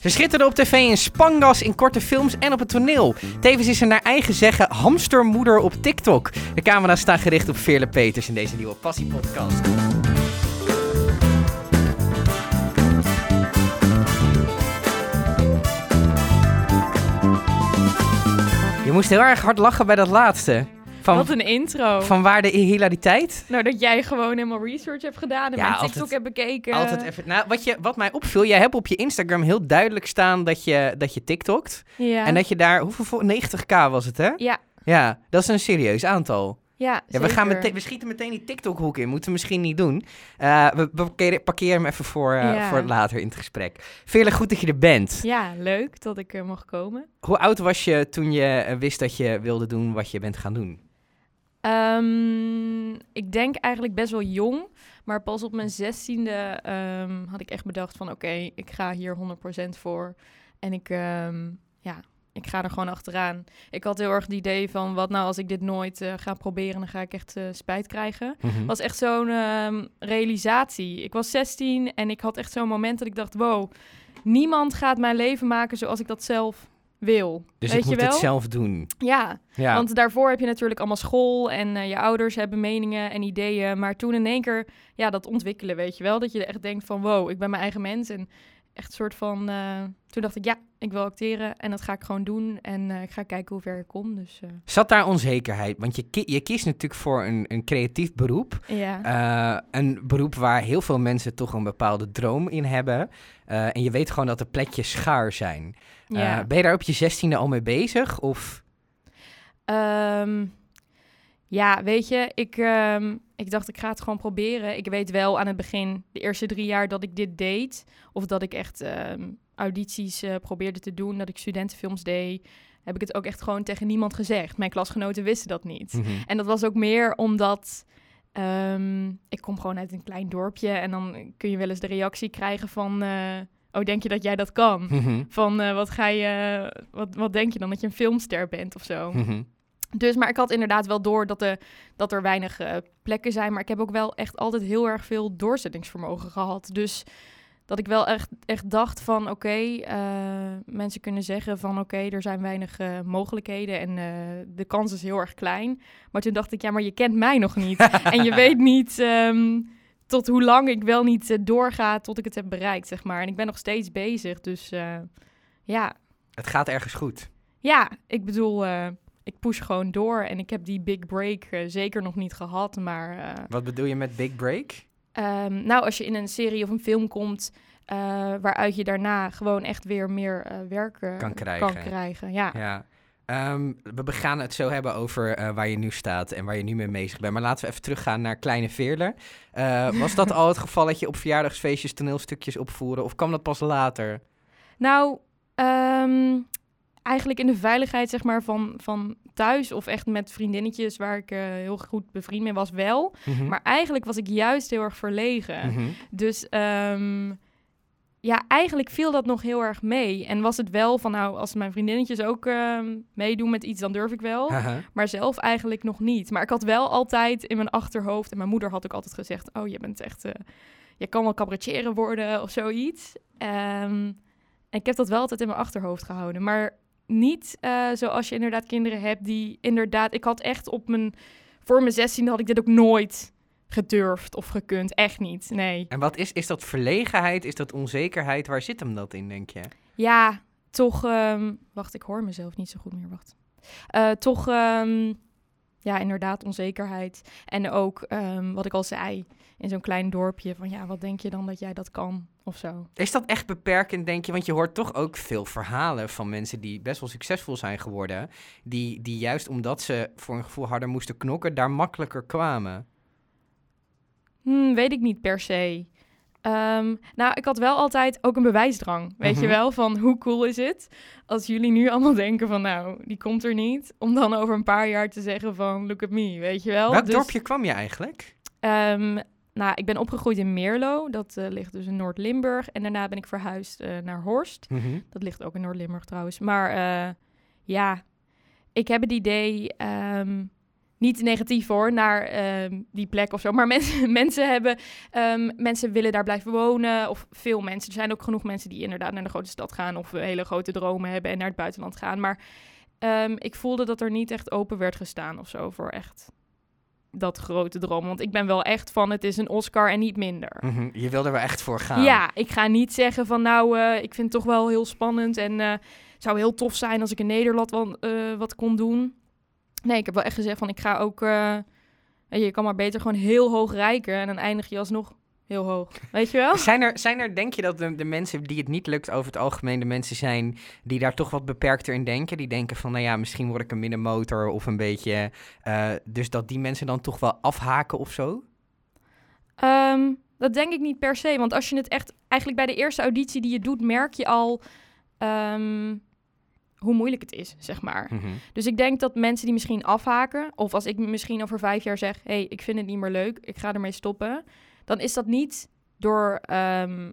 Ze schitterde op tv in spangas, in korte films en op het toneel. Tevens is ze naar eigen zeggen hamstermoeder op TikTok. De camera's staan gericht op Veerle Peters in deze nieuwe Passie-podcast. Je moest heel erg hard lachen bij dat laatste. Van, Wat een intro. van waar de hilariteit? Nou, dat jij gewoon helemaal research hebt gedaan en Ja, mijn altijd- TikTok hebt bekeken. Altijd even. Nou, wat, je, wat mij opviel, jij hebt op je Instagram heel duidelijk staan dat je, dat je TikTokt. Ja. En dat je daar, hoeveel voor? 90k was het, hè? Ja, Ja, dat is een serieus aantal. ja, Ja, we, gaan meteen, we schieten meteen die TikTok-hoek in. Moeten we misschien niet doen. Eh, we parkeren, parkeren hem even voor, eh, Ja. voor later in het gesprek. Veerlijk goed dat je er bent. Ja, leuk dat ik er mag komen. Hoe oud was je toen je eh, wist dat je wilde doen wat je bent gaan doen? Ehm, ik denk eigenlijk best wel jong. Maar pas op mijn zestiende ehm, had ik echt bedacht van... oké, ik ga hier 100% voor. En ik, ehm, ja, ik ga er gewoon achteraan. Ik had heel erg het idee van... wat nou als ik dit nooit eh, ga proberen... dan ga ik echt eh, spijt krijgen. Mhm. was echt zo'n realisatie. Ik was 16 en ik had echt zo'n moment dat ik dacht: wow, niemand gaat mijn leven maken zoals ik dat zelf wil. Dus Weet ik je moet wel? het zelf doen. Ja, Ja. want daarvoor heb je natuurlijk allemaal school en eh, je ouders hebben meningen en ideeën. Maar toen in één keer, ja, dat ontwikkelen, weet je wel. Dat je echt denkt van wow, ik ben mijn eigen mens. En echt een soort van, eh, toen dacht ik ja, ik wil acteren en dat ga ik gewoon doen. En eh, ik ga kijken hoe ver ik kom. Dus eh, Zat daar onzekerheid? Want je, ki- je kiest natuurlijk voor een, een creatief beroep. ja. Een beroep waar heel veel mensen toch een bepaalde droom in hebben. En je weet gewoon dat de plekjes schaar zijn. Ja. ben je daar op je zestiende al mee bezig? Of Ehm, ja, weet je, ik, ehm, ik dacht ik ga het gewoon proberen. Ik weet wel aan het begin, de eerste drie jaar dat ik dit deed, of dat ik echt ehm, audities eh, probeerde te doen, dat ik studentenfilms deed, heb ik het ook echt gewoon tegen niemand gezegd. Mijn klasgenoten wisten dat niet. Mhm. En dat was ook meer omdat ehm, ik kom gewoon uit een klein dorpje en dan kun je wel eens de reactie krijgen van, eh, oh denk je dat jij dat kan? Mhm. Van eh, wat ga je, wat, wat denk je dan dat je een filmster bent of zo? Mhm. Dus, maar ik had inderdaad wel door dat, de, dat er weinig eh, plekken zijn. Maar ik heb ook wel echt altijd heel erg veel doorzettingsvermogen gehad. Dus dat ik wel echt, echt dacht van oké, eh, mensen kunnen zeggen van oké, er zijn weinig eh, mogelijkheden en de kans is heel erg klein. Maar toen dacht ik, ja, maar je kent mij nog niet. en je weet niet ehm, tot hoe lang ik wel niet doorga tot ik het heb bereikt, zeg maar. En ik ben nog steeds bezig, dus ja, Het gaat ergens goed. ja, ik bedoel, ik push gewoon door en ik heb die big break eh, zeker nog niet gehad. Maar eh, Wat bedoel je met big break? ehm, nou, als je in een serie of een film komt eh, waaruit je daarna gewoon echt weer meer werk eh, Kan krijgen. Kan krijgen. Ja. Ja. Ehm, we gaan het zo hebben over waar je nu staat en waar je nu mee bezig bent. Maar laten we even teruggaan naar Kleine Veerler. Was dat al het geval dat je op verjaardagsfeestjes toneelstukjes opvoeren? Of kwam dat pas later? Nou, ehm, eigenlijk in de veiligheid zeg maar van, van thuis of echt met vriendinnetjes waar ik eh, heel goed bevriend mee was wel. Mhm. Maar eigenlijk was ik juist heel erg verlegen. Mhm. Dus ehm, ja, eigenlijk viel dat nog heel erg mee. En was het wel van, nou, als mijn vriendinnetjes ook ehm, meedoen met iets, dan durf ik wel. Maar zelf eigenlijk nog niet. Maar ik had wel altijd in mijn achterhoofd, en mijn moeder had ook altijd gezegd, oh, je bent echt, eh, je kan wel cabaretier worden of zoiets. Ehm, en ik heb dat wel altijd in mijn achterhoofd gehouden. Maar niet eh, zoals je inderdaad kinderen hebt die inderdaad... Ik had echt op mijn... Voor mijn zestiende had ik dit ook nooit gedurfd of gekund. Echt niet, nee. En wat is, is dat verlegenheid? Is dat onzekerheid? Waar zit hem dat in, denk je? Ja, toch... ehm, wacht, ik hoor mezelf niet zo goed meer. Wacht. Eh, toch, ehm, ja, inderdaad, onzekerheid. En ook, ehm, wat ik al zei, in zo'n klein dorpje... van ja, wat denk je dan dat jij dat kan? Of zo. Is dat echt beperkend, denk je? Want je hoort toch ook veel verhalen van mensen die best wel succesvol zijn geworden. Die, die juist omdat ze voor een gevoel harder moesten knokken, daar makkelijker kwamen. Hm, weet ik niet per se. Ehm, nou, ik had wel altijd ook een bewijsdrang. Weet je Mhm. wel, van hoe cool is het als jullie nu allemaal denken van nou, die komt er niet. Om dan over een paar jaar te zeggen van look at me, weet je wel. Welk Dus, dorpje kwam je eigenlijk? ehm, nou, ik ben opgegroeid in Meerlo. Dat eh, ligt dus in Noord-Limburg. En daarna ben ik verhuisd eh, naar Horst. Mhm. Dat ligt ook in Noord-Limburg trouwens. Maar eh, ja, ik heb het idee. ehm, niet negatief hoor, naar ehm, die plek of zo. Maar mensen, mensen hebben, ehm, mensen willen daar blijven wonen. Of veel mensen. Er zijn ook genoeg mensen die inderdaad naar de grote stad gaan. Of hele grote dromen hebben en naar het buitenland gaan. Maar ehm, ik voelde dat er niet echt open werd gestaan of zo voor echt dat grote droom. Want ik ben wel echt van, het is een Oscar en niet minder. Mhm, Je wil er wel echt voor gaan. Ja, ik ga niet zeggen van nou, eh, ik vind het toch wel heel spannend en eh, het zou heel tof zijn als ik in Nederland eh, wat kon doen. Nee, ik heb wel echt gezegd van ik ga ook, eh, weet je, je kan maar beter gewoon heel hoog rijken en dan eindig je alsnog heel hoog. Weet je wel? Zijn er, zijn er, denk je dat de, de mensen die het niet lukt over het algemeen de mensen zijn die daar toch wat beperkter in denken? Die denken van, nou ja, misschien word ik een middenmotor of een beetje... eh, dus dat die mensen dan toch wel afhaken of zo? Ehm, dat denk ik niet per se, want als je het echt, eigenlijk bij de eerste auditie die je doet, merk je al ehm, hoe moeilijk het is, zeg maar. Mhm. Dus ik denk dat mensen die misschien afhaken, of als ik misschien over vijf jaar zeg: hé, hey, ik vind het niet meer leuk, ik ga ermee stoppen, dan is dat niet door ehm,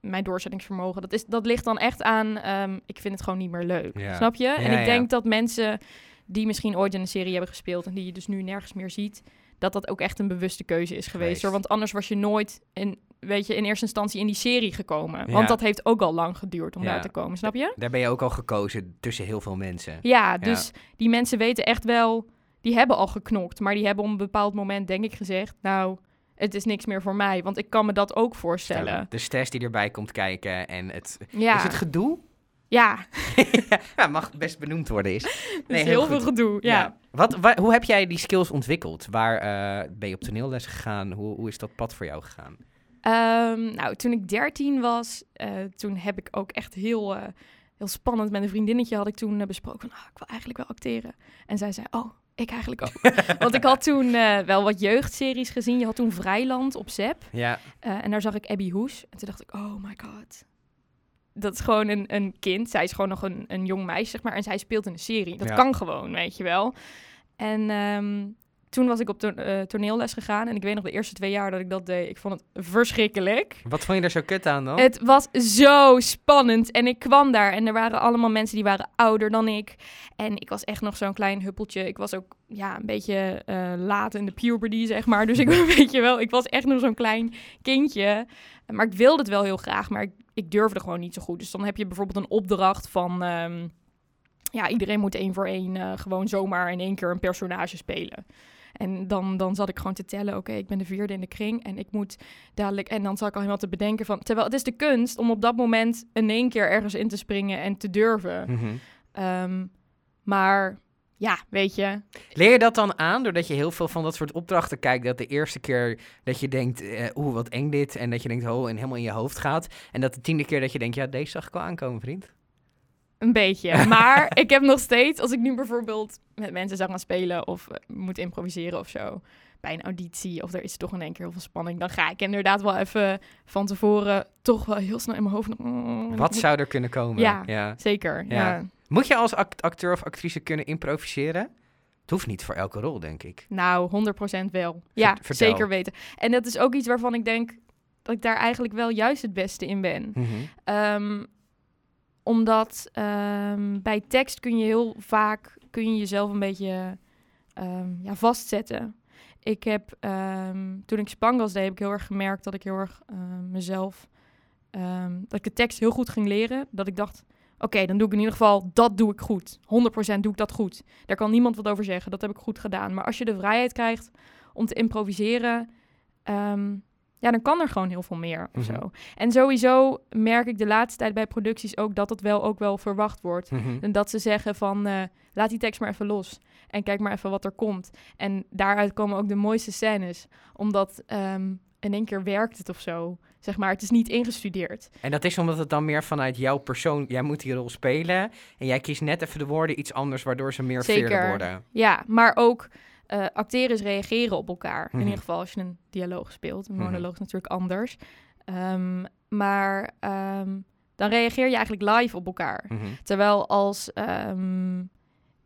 mijn doorzettingsvermogen. Dat, is, dat ligt dan echt aan: ehm, ik vind het gewoon niet meer leuk. Ja. Snap je? en ik ja. denk dat mensen die misschien ooit in een serie hebben gespeeld en die je dus nu nergens meer ziet, dat dat ook echt een bewuste keuze is geweest. Geweest. Hoor. Want anders was je nooit in, weet je, in eerste instantie in die serie gekomen. Ja. Want dat heeft ook al lang geduurd om Ja. daar te komen, snap je? Daar ben je ook al gekozen tussen heel veel mensen. Ja, dus die mensen weten echt wel, die hebben al geknokt, maar die hebben op een bepaald moment denk ik gezegd, nou, het is niks meer voor mij, want ik kan me dat ook voorstellen. De stress die erbij komt kijken en het... Ja, Is het gedoe? ja, ja, mag best benoemd worden is. dus heel, veel gedoe. Ja. Wat, wa- hoe heb jij die skills ontwikkeld? Waar eh, ben je op toneelles gegaan? Hoe, hoe is dat pad voor jou gegaan? Ehm, nou, toen ik 13 was, eh, toen heb ik ook echt heel, eh, heel spannend met een vriendinnetje had ik toen eh, besproken van, ah, ik wil eigenlijk wel acteren. En zij zei, oh, ik eigenlijk ook. Want ik had toen wel wat jeugdseries gezien. Je had toen Vrijland op Zep. Ja, en daar zag ik Abby Hoes. En toen dacht ik, oh my god. Dat is gewoon een, een kind. Zij is gewoon nog een, een jong meisje, zeg maar. En zij speelt in een serie. Dat Ja. kan gewoon, weet je wel. En ehm, toen was ik op to- eh, toneelles gegaan. En ik weet nog de eerste twee jaar dat ik dat deed. Ik vond het verschrikkelijk. wat vond je er zo kut aan dan? Het was zo spannend. En ik kwam daar en er waren allemaal mensen die waren ouder dan ik. En ik was echt nog zo'n klein huppeltje. Ik was ook ja, een beetje eh, laat in de puberty, zeg maar. Dus ik weet je wel, ik was echt nog zo'n klein kindje. Maar ik wilde het wel heel graag, maar ik, ik durfde gewoon niet zo goed. Dus dan heb je bijvoorbeeld een opdracht van... ehm, ja, iedereen moet één voor één eh, gewoon zomaar in één keer een personage spelen. En dan, dan zat ik gewoon te tellen, oké, ik ben de vierde in de kring en ik moet dadelijk... En dan zat ik al helemaal te bedenken van... Terwijl het is de kunst om op dat moment in één keer ergens in te springen en te durven. Mhm. Ehm, maar ja, weet je, Leer je dat dan aan doordat je heel veel van dat soort opdrachten kijkt? Dat de eerste keer dat je denkt, eh, oeh, wat eng dit. En dat je denkt, oh, en helemaal in je hoofd gaat. En dat de tiende keer dat je denkt, ja, deze zag ik wel aankomen, vriend. Een beetje. Maar ik heb nog steeds, als ik nu bijvoorbeeld met mensen zou gaan spelen of eh, moet improviseren of zo, bij een auditie of er is toch in één keer heel veel spanning, dan ga ik inderdaad wel even van tevoren toch wel heel snel in mijn hoofd. mm, Wat moet- zou er kunnen komen? Ja. Zeker, Ja. ja. Moet je als act- acteur of actrice kunnen improviseren? Het hoeft niet voor elke rol, denk ik. Nou, 100% wel. Ja, vertel. zeker weten. En dat is ook iets waarvan ik denk dat ik daar eigenlijk wel juist het beste in ben. Mhm. Ehm, omdat ehm, bij tekst kun je heel vaak kun je jezelf een beetje ehm, ja, vastzetten. Ik heb ehm, toen ik Spangas deed, heb ik heel erg gemerkt dat ik heel erg mezelf dat ik de tekst heel goed ging leren. Dat ik dacht, oké, dan doe ik in ieder geval dat doe ik goed. 100% doe ik dat goed. Daar kan niemand wat over zeggen. Dat heb ik goed gedaan. Maar als je de vrijheid krijgt om te improviseren, ja, dan kan er gewoon heel veel meer of Mhm. zo. En sowieso merk ik de laatste tijd bij producties ook dat het wel ook wel verwacht wordt. Mhm. En dat ze zeggen van, eh, laat die tekst maar even los. En kijk maar even wat er komt. En daaruit komen ook de mooiste scènes. Omdat ehm, in één keer werkt het of zo. Zeg maar, het is niet ingestudeerd. En dat is omdat het dan meer vanuit jouw persoon... Jij moet die rol spelen en jij kiest net even de woorden iets anders... waardoor ze meer Zeker. worden. Ja, maar ook eh, acteren is reageren op elkaar. Mhm. In ieder geval als je een dialoog speelt. Een Mhm. monoloog is natuurlijk anders. Ehm, maar ehm, dan reageer je eigenlijk live op elkaar. Mhm. Terwijl als ehm,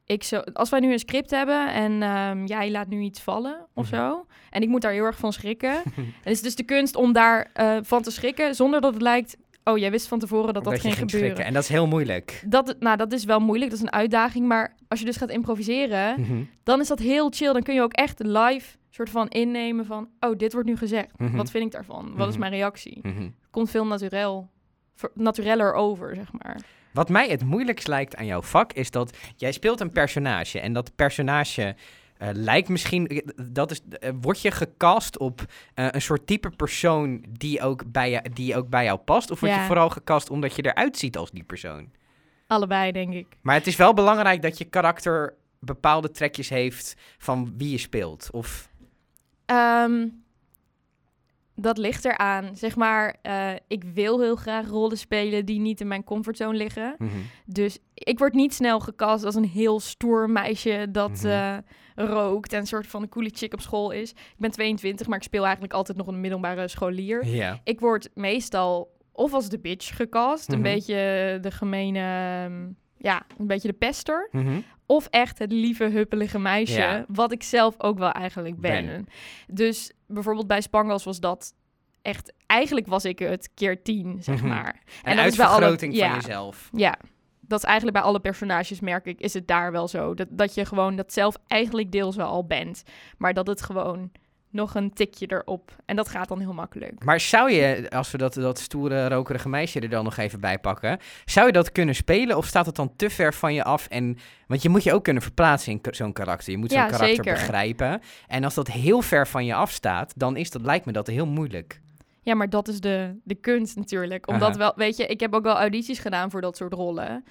ik zo, als wij nu een script hebben en jij laat nu iets vallen of Mhm. zo, en ik moet daar heel erg van schrikken, is het dus de kunst om daar eh, van te schrikken zonder dat het lijkt oh, jij wist van tevoren dat dat, je ging gebeuren. schrikken. En dat is heel moeilijk. Dat, nou, dat is wel moeilijk, dat is een uitdaging. Maar als je dus gaat improviseren, Mhm. dan is dat heel chill. Dan kun je ook echt live soort van innemen van... oh, dit wordt nu gezegd. Mhm. Wat vind ik daarvan? Wat is Mhm. mijn reactie? Komt veel naturel, natureller over, zeg maar. Wat mij het moeilijkst lijkt aan jouw vak is dat jij speelt een personage en dat personage eh, lijkt misschien, eh, dat is, eh, word je gecast op een soort type persoon die ook bij, je, die ook bij jou past? Of word je vooral gecast omdat je eruit ziet als die persoon? Allebei, denk ik. Maar het is wel belangrijk dat je karakter bepaalde trekjes heeft van wie je speelt. Of, Ehm, dat ligt eraan. Zeg maar, ik wil heel graag rollen spelen die niet in mijn comfortzone liggen. Mhm. Dus ik word niet snel gecast als een heel stoer meisje dat Mhm. Rookt en een soort van een coole chick op school is. Ik ben 22, maar ik speel eigenlijk altijd nog een middelbare scholier. Ja. Ik word meestal of als de bitch gecast, Mhm. een beetje de gemene, ehm, ja, een beetje de pester. Mhm. Of echt het lieve, huppelige meisje, wat ik zelf ook wel eigenlijk ben. Ben. Dus bijvoorbeeld bij Spangles was dat echt... Eigenlijk was ik het keer tien, zeg Mhm. maar. Dat is bij alle- uitvergroting van ja. jezelf. Ja, dat is eigenlijk bij alle personages, merk ik, is het daar wel zo. Dat, dat je gewoon dat zelf eigenlijk deels wel al bent. Maar dat het gewoon nog een tikje erop. En dat gaat dan heel makkelijk. Maar zou je, als we dat, dat stoere, rokerige meisje er dan nog even bij pakken, zou je dat kunnen spelen of staat het dan te ver van je af? En, want je moet je ook kunnen verplaatsen in zo'n karakter. Je moet zo'n Ja, karakter zeker. begrijpen. En als dat heel ver van je af staat, dan is dat, lijkt me dat heel moeilijk. Ja, maar dat is de, de kunst natuurlijk. Omdat Aha. wel, weet je, ik heb ook wel audities gedaan voor dat soort rollen.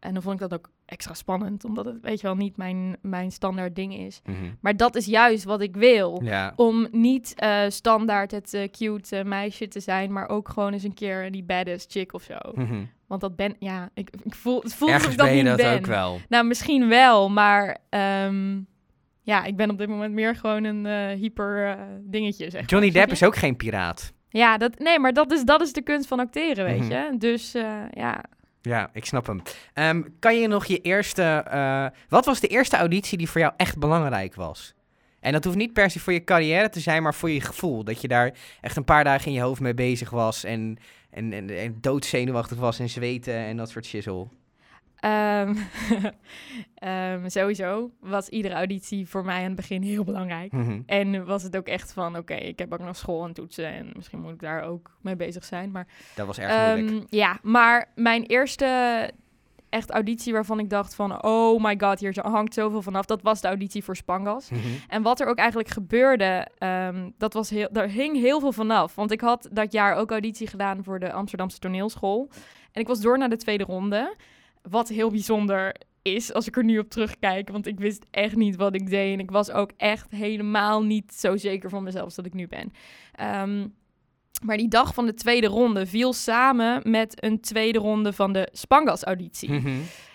En dan vond ik dat ook extra spannend, omdat het, weet je wel, niet mijn, mijn standaard ding is. Mhm. Maar dat is juist wat ik wil. Ja. Om niet eh, standaard het eh, cute eh, meisje te zijn, maar ook gewoon eens een keer die badass chick of zo. Mhm. Want dat ben, ja, ik, ik voel, het voelt alsof ik dat ben je niet dat ben. ook wel. Nou, misschien wel, maar ehm, ja, ik ben op dit moment meer gewoon een hyper dingetje, zeg. Johnny Depp is ook geen piraat. Ja, dat, nee, maar dat is, dat is de kunst van acteren, weet Mhm. je. Dus eh, ja, Ja, ik snap hem. Ehm, kan je nog je eerste... eh, wat was de eerste auditie die voor jou echt belangrijk was? En dat hoeft niet per se voor je carrière te zijn, maar voor je gevoel. Dat je daar echt een paar dagen in je hoofd mee bezig was en, en, en, en doodzenuwachtig was en zweten en dat soort shizzle. Ehm, ehm, sowieso was iedere auditie voor mij aan het begin heel belangrijk. Mhm. En was het ook echt van, oké, ik heb ook nog school en toetsen en misschien moet ik daar ook mee bezig zijn. Maar, Dat was erg moeilijk. ehm, ja, maar mijn eerste echt auditie waarvan ik dacht van, oh my god, hier hangt zoveel vanaf. Dat was de auditie voor Spangas. Mhm. En wat er ook eigenlijk gebeurde, dat was heel, daar hing heel veel vanaf. Want ik had dat jaar ook auditie gedaan voor de Amsterdamse toneelschool. En ik was door naar de tweede ronde. Wat heel bijzonder is als ik er nu op terugkijk. Want ik wist echt niet wat ik deed. En ik was ook echt helemaal niet zo zeker van mezelf als dat ik nu ben. Ehm, maar die dag van de tweede ronde viel samen met een tweede ronde van de Spangas-auditie. Mhm.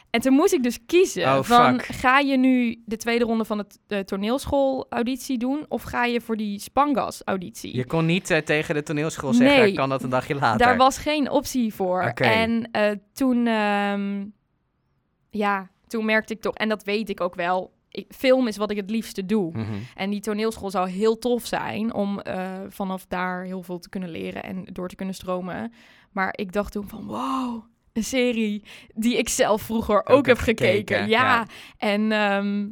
En toen moest ik dus kiezen Oh, van fuck. ga je nu de tweede ronde van het de toneelschool auditie doen of ga je voor die Spangas auditie? Je kon niet eh, tegen de toneelschool zeggen, Nee. kan dat een dagje later. Daar was geen optie voor. En eh, toen, ehm, ja, toen merkte ik toch, en dat weet ik ook wel, ik- film is wat ik het liefste doe. Mhm. En die toneelschool zou heel tof zijn om eh, vanaf daar heel veel te kunnen leren en door te kunnen stromen. Maar ik dacht toen van, wow, een serie die ik zelf vroeger ook, heb gekeken. Ja. ja. En ehm,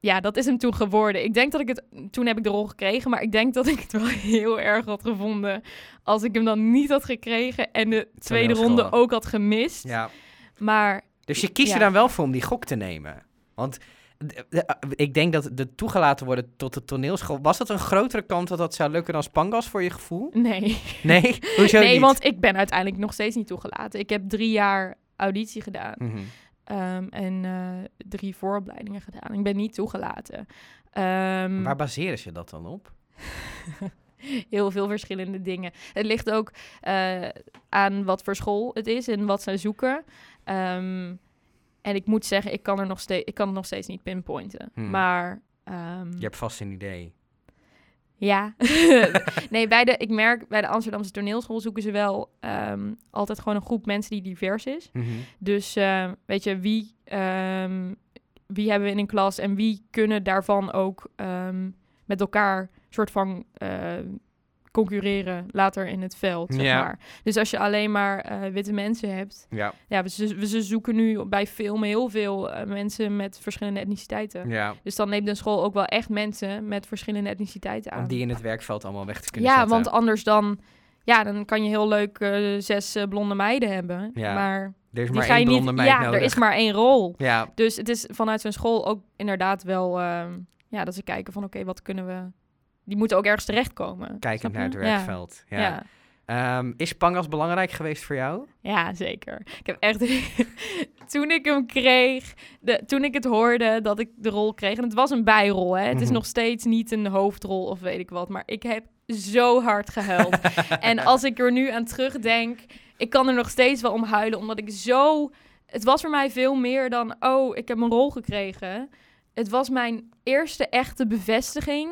ja, dat is hem toen geworden. Ik denk dat ik het, toen heb ik de rol gekregen, maar ik denk dat ik het wel heel erg had gevonden als ik hem dan niet had gekregen en de tweede ronde ook had gemist. ja. Maar Dus je kiest er Ja. dan wel voor om die gok te nemen. Want d- d- ik denk dat de toegelaten worden tot de toneelschool... Was dat een grotere kans dat dat zou lukken dan Spangas voor je gevoel? nee. Nee? Hoezo nee, niet? want ik ben uiteindelijk nog steeds niet toegelaten. Ik heb drie jaar auditie gedaan Mhm. ehm, en eh, drie vooropleidingen gedaan. Ik ben niet toegelaten. Ehm, Waar baseren ze dat dan op? heel veel verschillende dingen. Het ligt ook eh, aan wat voor school het is en wat zij zoeken. Ehm, en ik moet zeggen, ik kan, er nog steeds, ik kan het nog steeds niet pinpointen. Hmm. Maar ehm, Je hebt vast een idee. ja. nee, bij de, ik merk bij de Amsterdamse toneelschool zoeken ze wel ehm, altijd gewoon een groep mensen die divers is. Mhm. Dus weet je, wie, ehm, wie hebben we in een klas en wie kunnen daarvan ook ehm, met elkaar soort van concurreren later in het veld, zeg Ja. maar. Dus als je alleen maar eh, witte mensen hebt... Ja, Ja, we, ze, we- ze zoeken nu bij filmen heel veel eh, mensen met verschillende etniciteiten. ja. Dus dan neemt een school ook wel echt mensen met verschillende etniciteiten aan. Om die in het werkveld allemaal weg te kunnen ja, zetten. want anders dan... Ja, dan kan je heel leuk eh, zes blonde meiden hebben. Ja, maar er is die maar ga je één niet... blonde meid Ja, nodig. er is maar één rol. Ja, Dus het is vanuit zo'n school ook inderdaad wel... ehm, ja, dat ze kijken van oké, wat kunnen we... Die moeten ook ergens terechtkomen. kijkend naar het werkveld. Ja. Ja. Ehm, is Pangas belangrijk geweest voor jou? Ja, zeker. Ik heb echt... toen ik hem kreeg, de, toen ik het hoorde dat ik de rol kreeg... En het was een bijrol, hè. Het is Mhm. nog steeds niet een hoofdrol of weet ik wat. Maar ik heb zo hard gehuild. en als ik er nu aan terugdenk... Ik kan er nog steeds wel om huilen, omdat ik zo... Het was voor mij veel meer dan... Oh, ik heb een rol gekregen. Het was mijn eerste echte bevestiging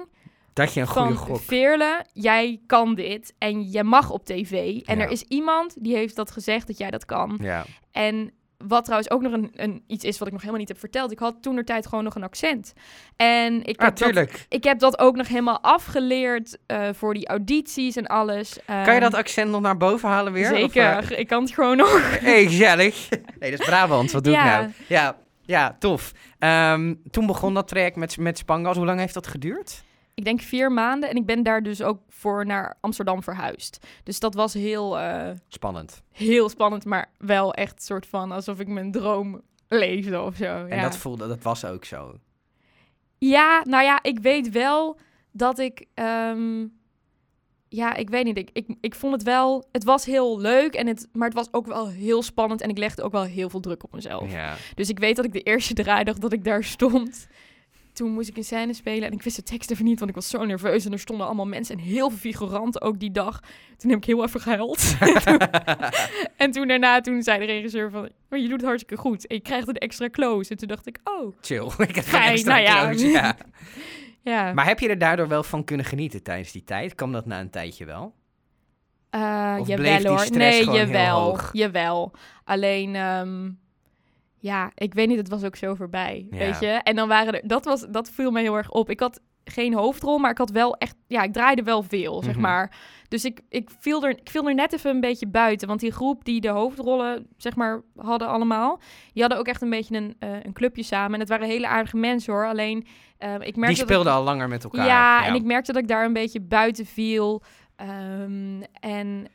Dat je een goede van gok. Veerle, jij kan dit en jij mag op tv. En Ja. er is iemand die heeft dat gezegd dat jij dat kan. Ja. En wat trouwens ook nog een, een, iets is wat ik nog helemaal niet heb verteld. Ik had toen de tijd gewoon nog een accent. En ik Ah, heb, dat, ik heb dat ook nog helemaal afgeleerd eh, voor die audities en alles. Kan je Ehm, dat accent nog naar boven halen weer? Of, Zeker, eh, ik kan het gewoon nog. hey, gezellig. Nee, dat is Brabant. Wat doe Ja. ik nou? Ja, ja tof. Ehm, toen begon dat traject met, met Spangas. Hoe lang heeft dat geduurd? Ik denk vier maanden en ik ben daar dus ook voor naar Amsterdam verhuisd. Dus dat was heel... eh, Spannend. heel spannend, maar wel echt soort van alsof ik mijn droom leefde of zo. En ja. dat voelde, dat was ook zo. ja, nou ja, ik weet wel dat ik. ehm, ja, ik weet niet. Ik, ik, ik vond het wel. Het was heel leuk, en het, maar het was ook wel heel spannend. En ik legde ook wel heel veel druk op mezelf. Ja. Dus ik weet dat ik de eerste draaidag dat ik daar stond. Toen moest ik een scène spelen en ik wist de tekst even niet, want ik was zo nerveus. En er stonden allemaal mensen en heel veel figuranten ook die dag. Toen heb ik heel even gehuild. en toen daarna, toen zei de regisseur van, maar je doet het hartstikke goed. En je krijgt een extra close. En toen dacht ik, oh, Chill. ik heb Fijn, extra nou ja. close, ja. ja. Maar heb je er daardoor wel van kunnen genieten tijdens die tijd? Kan dat na een tijdje wel? Of jawel bleef die hoor. stress Nee, gewoon heel jawel. hoog? Jawel. Alleen, ehm, ja, ik weet niet, het was ook zo voorbij. Ja. Weet je? En dan waren er, dat, was, dat viel me heel erg op. Ik had geen hoofdrol, maar ik had wel echt, ja, ik draaide wel veel, zeg Mhm. maar. Dus ik, ik, viel er, ik viel er net even een beetje buiten. Want die groep die de hoofdrollen, zeg maar, hadden allemaal, die hadden ook echt een beetje een, eh, een clubje samen. En het waren hele aardige mensen hoor. Alleen, eh, ik merkte Die ik- speelden al langer met elkaar. ja, en ik merkte dat ik daar een beetje buiten viel. Ehm, en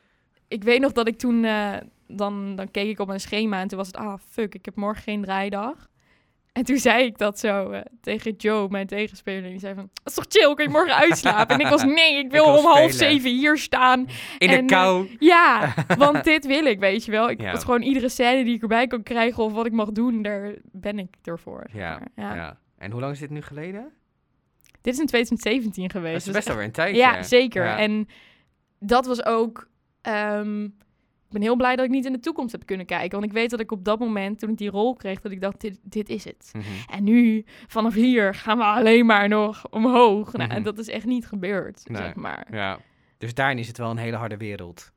ik weet nog dat ik toen... eh, dan, dan keek ik op mijn schema en toen was het... Ah, fuck, ik heb morgen geen draaidag. En toen zei ik dat zo eh, tegen Joe, mijn tegenspeler. En die zei van, dat is toch chill, kun je morgen uitslapen? En ik was, nee, ik wil wil om half zeven hier staan. In de en, kou. Ja, want dit wil ik, weet je wel. Ik Ja. was gewoon iedere scène die ik erbij kan krijgen... of wat ik mag doen, daar ben ik ervoor. Ja, ja. ja. En hoe lang is dit nu geleden? Dit is in 2017 geweest. Dat is dus best alweer een tijdje. Ja, zeker. Ja. En dat was ook. ehm, ben heel blij dat ik niet in de toekomst heb kunnen kijken. Want ik weet dat ik op dat moment, toen ik die rol kreeg, dat ik dacht: dit, dit is het. Mhm. En nu, vanaf hier, gaan we alleen maar nog omhoog. Nou, Mhm. en dat is echt niet gebeurd, Nee. zeg maar. Ja. Dus daarin is het wel een hele harde wereld.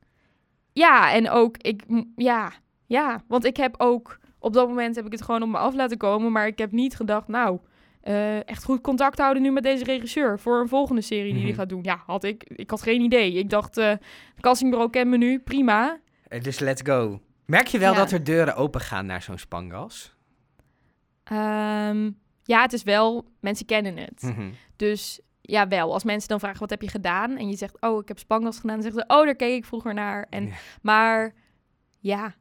Ja, en ook, ik, ja, ja. Want ik heb ook, op dat moment heb ik het gewoon op me af laten komen. Maar ik heb niet gedacht, nou, eh, echt goed contact houden nu met deze regisseur. Voor een volgende serie die hij Mhm. gaat doen. Ja, had ik. Ik had geen idee. Ik dacht, eh castingbureau ken me nu, prima. Eh, Dus let's go. Merk je wel Ja. dat er deuren open gaan naar zo'n spangas? Ehm, ja, het is wel, mensen kennen het. Mhm. Dus ja, wel. Als mensen dan vragen, wat heb je gedaan? En je zegt, oh, ik heb Spangas gedaan. Dan zeggen ze, oh, daar keek ik vroeger naar. En, Ja. Maar ja,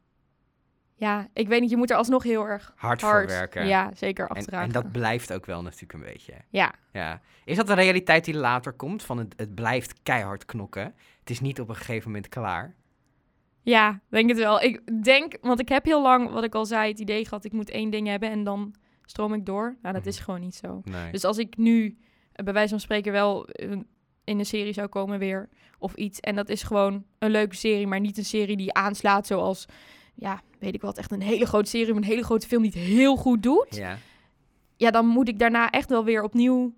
ja, ik weet niet, je moet er alsnog heel erg Hard, voor werken. ja, zeker en, achteraan. en dat blijft ook wel natuurlijk een beetje. Ja, Ja. Is dat een realiteit die later komt? Van het, het blijft keihard knokken. Het is niet op een gegeven moment klaar. Ja, denk het wel. Ik denk, want ik heb heel lang, wat ik al zei, het idee gehad, ik moet één ding hebben en dan stroom ik door. Nou, dat Mhm. is gewoon niet zo. Nee. Dus als ik nu, eh, bij wijze van spreken, wel eh, in een serie zou komen weer of iets. En dat is gewoon een leuke serie, maar niet een serie die aanslaat zoals, ja, weet ik wat, echt een hele grote serie of een hele grote film die het heel goed doet. ja. Ja, dan moet ik daarna echt wel weer opnieuw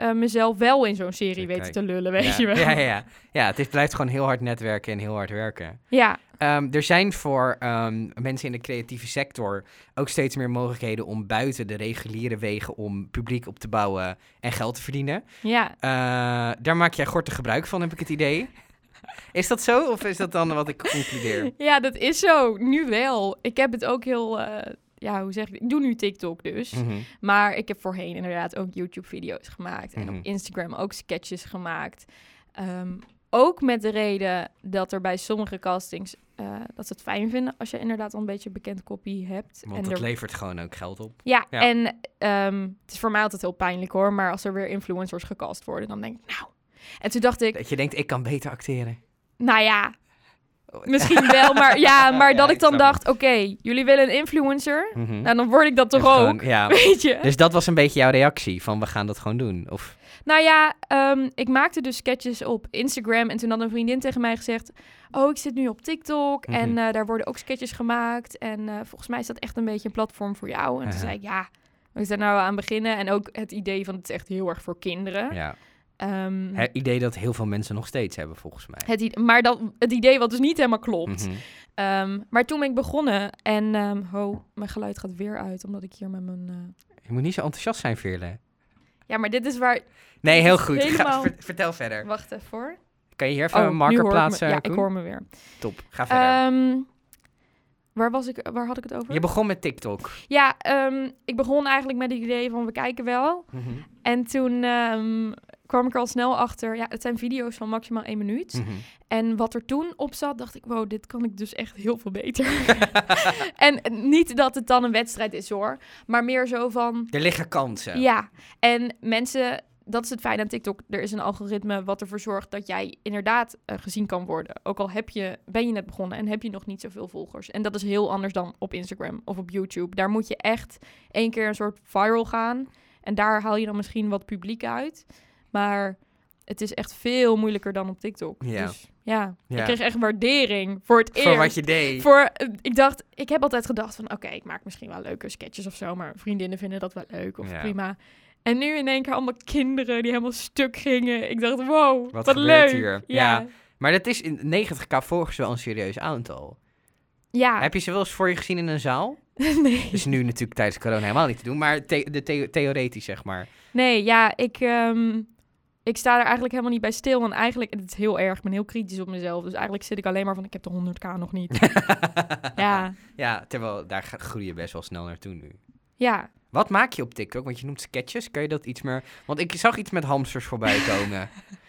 eh, mezelf wel in zo'n serie Te weten te lullen, weet ja. je wel. Ja, ja, ja. ja het is, blijft gewoon heel hard netwerken en heel hard werken. Ja, Ehm, er zijn voor ehm, mensen in de creatieve sector ook steeds meer mogelijkheden om buiten de reguliere wegen om publiek op te bouwen en geld te verdienen. ja. Eh, daar maak jij gortig gebruik van, heb ik het idee. Is dat zo of is dat dan wat ik concludeer? Ja, dat is zo. Nu wel. Ik heb het ook heel... eh, ja, hoe zeg ik? Ik doe nu TikTok dus. Mhm. Maar ik heb voorheen inderdaad ook YouTube-video's gemaakt. En Mhm. op Instagram ook sketches gemaakt. Ehm, ook met de reden dat er bij sommige castings... eh, dat ze het fijn vinden als je inderdaad al een beetje bekend kopie hebt. Want en dat er- levert gewoon ook geld op. ja, Ja. en ehm, het is voor mij altijd heel pijnlijk hoor. Maar als er weer influencers gecast worden, dan denk ik, nou... En toen dacht ik, Dat je denkt, ik kan beter acteren. nou ja, misschien wel. Maar ja, maar dat ik ik dan dacht, oké, jullie willen een influencer? Mhm. Nou, dan word ik dat toch Dus ook, gewoon- ja. weet je? Dus dat was een beetje jouw reactie, van we gaan dat gewoon doen. Of, Nou ja, ehm, ik maakte dus sketches op Instagram. En toen had een vriendin tegen mij gezegd... Oh, ik zit nu op TikTok Mhm. en eh, daar worden ook sketches gemaakt. En eh, volgens mij is dat echt een beetje een platform voor jou. En toen Aha. zei ik, ja, we zijn nou aan beginnen. En ook het idee van het is echt heel erg voor kinderen. ja. Ehm, Het idee dat heel veel mensen nog steeds hebben, volgens mij. het, i- maar dat, het idee wat dus niet helemaal klopt. Mhm. Ehm, maar toen ben ik begonnen en... ehm ho, mijn geluid gaat weer uit, omdat ik hier met mijn... eh, Je moet niet zo enthousiast zijn, Veerle. Ja, maar dit is waar... Nee, heel goed. Helemaal- vertel verder. Wacht even hoor. Kan je hier even Oh, een marker me- plaatsen? Ja, ik hoor me weer. Top. Ga verder. Ehm, waar, was ik, waar had ik het over? je begon met TikTok. Ja, ehm, ik begon eigenlijk met het idee van we kijken wel. Mhm. En toen ehm, kwam ik er al snel achter, ja, het zijn video's van maximaal één minuut. Mhm. En wat er toen op zat, dacht ik, wow, dit kan ik dus echt heel veel beter. en niet dat het dan een wedstrijd is hoor, maar meer zo van, Er liggen kansen. ja. En mensen, dat is het fijn aan TikTok, er is een algoritme wat ervoor zorgt dat jij inderdaad eh, gezien kan worden. Ook al heb je, ben je net begonnen en heb je nog niet zoveel volgers. En dat is heel anders dan op Instagram of op YouTube. Daar moet je echt één keer een soort viral gaan. En daar haal je dan misschien wat publiek uit. Maar het is echt veel moeilijker dan op TikTok. Ja. Dus ja, Ja. ik kreeg echt waardering voor het eerst. Voor wat je deed. Voor, eh, ik dacht, ik heb altijd gedacht van, oké, ik maak misschien wel leuke sketches of zo, maar vriendinnen vinden dat wel leuk of Ja. prima. En nu in één keer allemaal kinderen die helemaal stuk gingen. Ik dacht, wow, Wat leuk. hier? Ja. Ja. Maar dat is in 90k volgens wel een serieus aantal. Ja. Heb je ze wel eens voor je gezien in een zaal? nee. Dus nu natuurlijk tijdens corona helemaal niet te doen, maar the- de the- theoretisch zeg maar. nee, ja, ik, ehm, ik sta er eigenlijk helemaal niet bij stil. En eigenlijk, het is heel erg, ik ben heel kritisch op mezelf. Dus eigenlijk zit ik alleen maar van, ik heb de 100k nog niet. ja, ja, terwijl daar groei je best wel snel naartoe nu. ja. Wat maak je op TikTok? Want je noemt sketches. Kan je dat iets meer... Want ik zag iets met hamsters voorbij komen.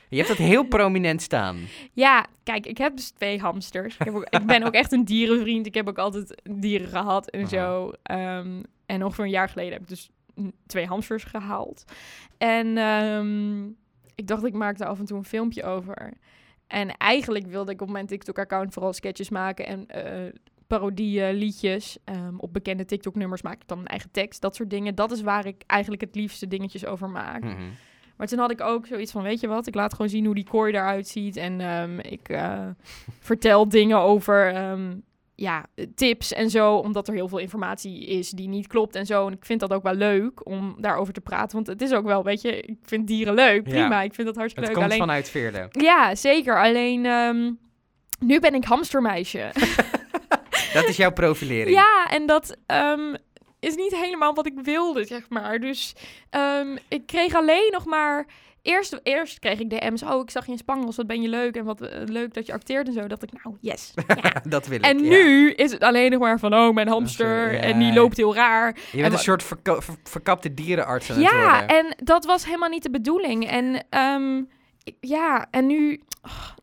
je hebt dat heel prominent staan. Ja, kijk, ik heb dus twee hamsters. Ik, heb ook, ik ben ook echt een dierenvriend. Ik heb ook altijd dieren gehad en zo. Ehm, en ongeveer een jaar geleden heb ik dus twee hamsters gehaald. En ehm, ik dacht, ik maak daar af en toe een filmpje over. En eigenlijk wilde ik op mijn TikTok-account vooral sketches maken en eh parodieën, liedjes. Ehm, op bekende TikTok-nummers maak ik dan een eigen tekst, dat soort dingen. Dat is waar ik eigenlijk het liefste dingetjes over maak. Mhm. Maar toen had ik ook zoiets van, weet je wat, ik laat gewoon zien hoe die kooi eruit ziet. En ehm, ik eh, vertel dingen over ehm, ja, tips en zo, omdat er heel veel informatie is die niet klopt en zo. En ik vind dat ook wel leuk om daarover te praten, want het is ook wel, weet je, ik vind dieren leuk, Ja. prima, ik vind dat hartstikke Het leuk. komt Alleen, vanuit Veerle. Ja, zeker. Alleen, ehm, nu ben ik hamstermeisje. Dat is jouw profilering. Ja, en dat ehm, is niet helemaal wat ik wilde, zeg maar. Dus ehm, ik kreeg alleen nog maar... Eerst, eerst kreeg ik DM's. Oh, ik zag je in Spangels, wat ben je leuk. En wat eh, leuk dat je acteert en zo. dacht ik, nou, yes. Ja. dat wil ik. en ja. nu is het alleen nog maar van... Oh, mijn hamster. ja. En die loopt heel raar. Je bent en een soort ver- verkapte dierenarts aan het Ja, en dat was helemaal niet de bedoeling. En ehm, ja, en nu...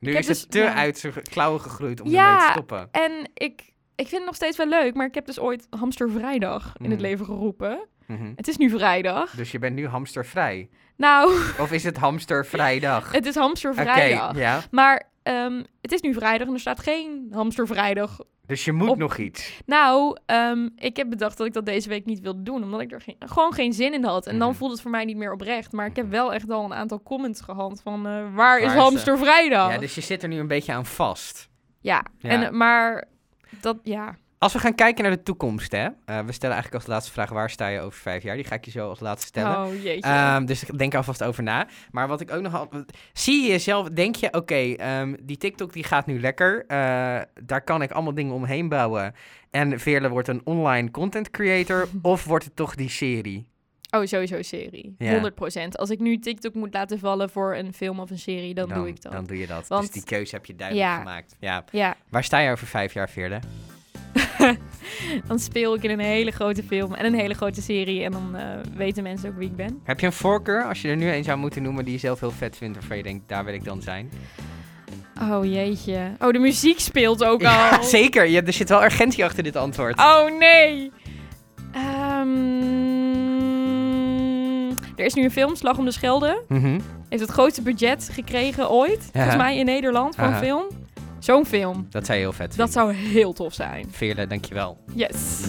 nu ik heb is het dus- te uit zijn klauwen gegroeid om ermee te stoppen. En ik, ik vind het nog steeds wel leuk. Maar ik heb dus ooit hamstervrijdag in het Mhm. leven geroepen. Mhm. Het is nu vrijdag. Dus je bent nu hamstervrij. Nou, Of is het hamstervrijdag? het is hamstervrijdag. ja. Maar ehm, het is nu vrijdag en er staat geen hamstervrijdag. Dus je moet Op- nog iets. Nou, ehm, ik heb bedacht dat ik dat deze week niet wilde doen, omdat ik er geen, gewoon geen zin in had. En dan Mhm. voelt het voor mij niet meer oprecht. Maar ik heb wel echt al een aantal comments gehad van eh, waar, is hamstervrijdag? Ja, dus je zit er nu een beetje aan vast. Ja, Ja. En, eh, maar dat, ja. Als we gaan kijken naar de toekomst, hè. eh, we stellen eigenlijk als laatste vraag, waar sta je over vijf jaar? Die ga ik je zo als laatste stellen. Oh jeetje. Ehm, dus denk alvast over na. Maar wat ik ook nog al... Zie je jezelf... Denk je, oké, ehm, die TikTok die gaat nu lekker. eh, daar kan ik allemaal dingen omheen bouwen. En Veerle wordt een online content creator. of wordt het toch die serie? Oh, sowieso serie. Ja. 100%. Als ik nu TikTok moet laten vallen voor een film of een serie, dan, doe ik dat. Dan doe je dat. Want- dus die keuze heb je duidelijk Ja. gemaakt. Ja. Ja, Waar sta je over vijf jaar, Veerle? dan speel ik in een hele grote film en een hele grote serie. En dan eh, weten mensen ook wie ik ben. Heb je een voorkeur, als je er nu een zou moeten noemen die je zelf heel vet vindt, waarvan je denkt, daar wil ik dan zijn? Oh jeetje. Oh, de muziek speelt ook Ja, al. zeker. Ja, er zit wel urgentie achter dit antwoord. Oh nee. Ehm, er is nu een film, Slag om de Schelde. Mhm. Heeft het grootste budget gekregen ooit, volgens mij in Nederland, een film. Zo'n film. Dat zou heel vet Dat zou heel tof zijn. Veerle, dankjewel. Yes.